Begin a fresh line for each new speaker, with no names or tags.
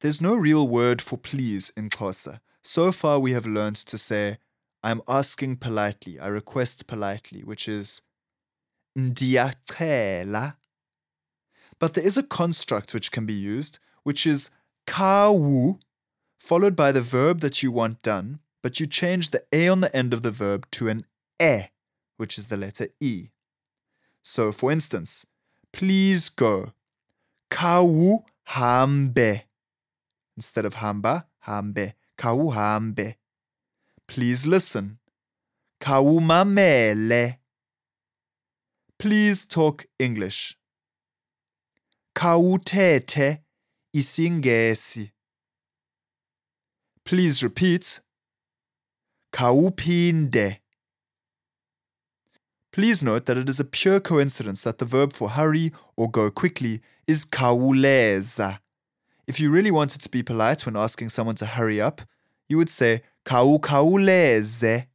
There's no real word for please in Xhosa. So far, we have learned to say, I'm asking politely, I request politely, which is ndiyacela. But there is a construct which can be used, which is khawu, followed by the verb that you want done, but you change the a on the end of the verb to an e, which is the letter e. So, for instance, please go. Khawu hambe. Instead of hamba, hambe. Khawu hambe. Please listen. Khawumamele. Please talk English. Khawuthethe isiNgesi. Please repeat. Khawuphinde. Please note that it is a pure coincidence that the verb for hurry or go quickly is khawuleza. If you really wanted to be polite when asking someone to hurry up, you would say khawukhawuleze.